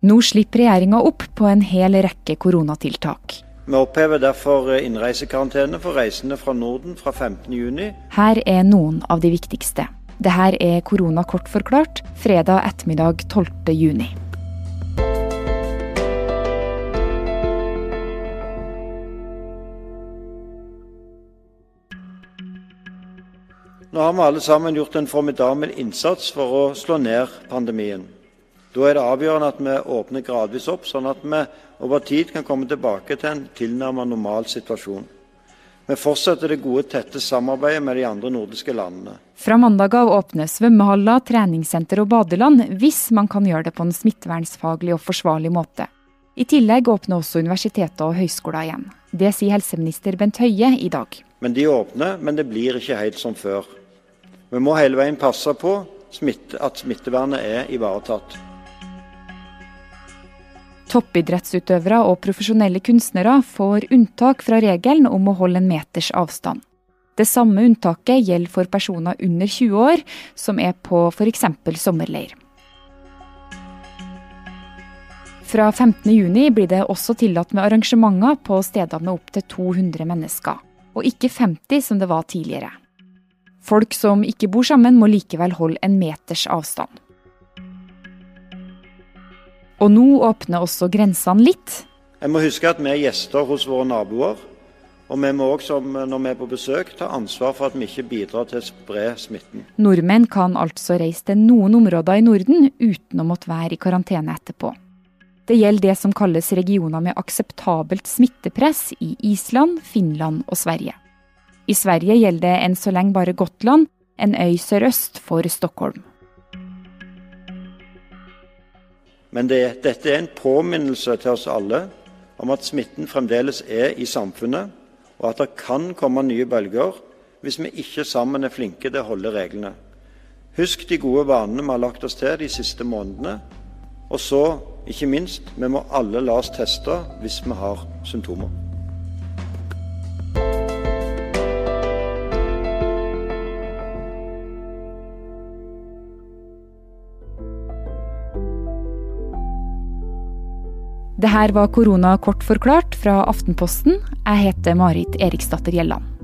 Nå slipper regjeringa opp på en hel rekke koronatiltak. Vi opphever derfor innreisekarantene for reisende fra Norden fra 15.6. Her er noen av de viktigste. Dette er korona kort forklart, fredag ettermiddag 12.6. Nå har vi alle sammen gjort en formidabel innsats for å slå ned pandemien. Da er det avgjørende at vi åpner gradvis opp, sånn at vi over tid kan komme tilbake til en tilnærmet normal situasjon. Vi fortsetter det gode, tette samarbeidet med de andre nordiske landene. Fra mandag av åpner svømmehaller, treningssenter og badeland, hvis man kan gjøre det på en smittevernsfaglig og forsvarlig måte. I tillegg åpner også universiteter og høyskoler igjen. Det sier helseminister Bent Høie i dag. Men de åpner, men det blir ikke helt som før. Vi må hele veien passe på at smittevernet er ivaretatt. Toppidrettsutøvere og profesjonelle kunstnere får unntak fra regelen om å holde en meters avstand. Det samme unntaket gjelder for personer under 20 år som er på f.eks. sommerleir. Fra 15.6 blir det også tillatt med arrangementer på steder med opptil 200 mennesker, og ikke 50 som det var tidligere. Folk som ikke bor sammen, må likevel holde en meters avstand. Og nå åpner også grensene litt. Jeg må huske at vi er gjester hos våre naboer. Og vi må også, når vi er på besøk, ta ansvar for at vi ikke bidrar til å spre smitten. Nordmenn kan altså reise til noen områder i Norden uten å måtte være i karantene etterpå. Det gjelder det som kalles regioner med akseptabelt smittepress i Island, Finland og Sverige. I Sverige gjelder det enn så lenge bare Gotland, en øy sørøst for Stockholm. Men det, dette er en påminnelse til oss alle om at smitten fremdeles er i samfunnet, og at det kan komme nye bølger hvis vi ikke sammen er flinke til å holde reglene. Husk de gode vanene vi har lagt oss til de siste månedene. Og så, ikke minst, vi må alle la oss teste hvis vi har symptomer. Det her var korona kort forklart fra Aftenposten. Jeg heter Marit Eriksdatter Gjelland.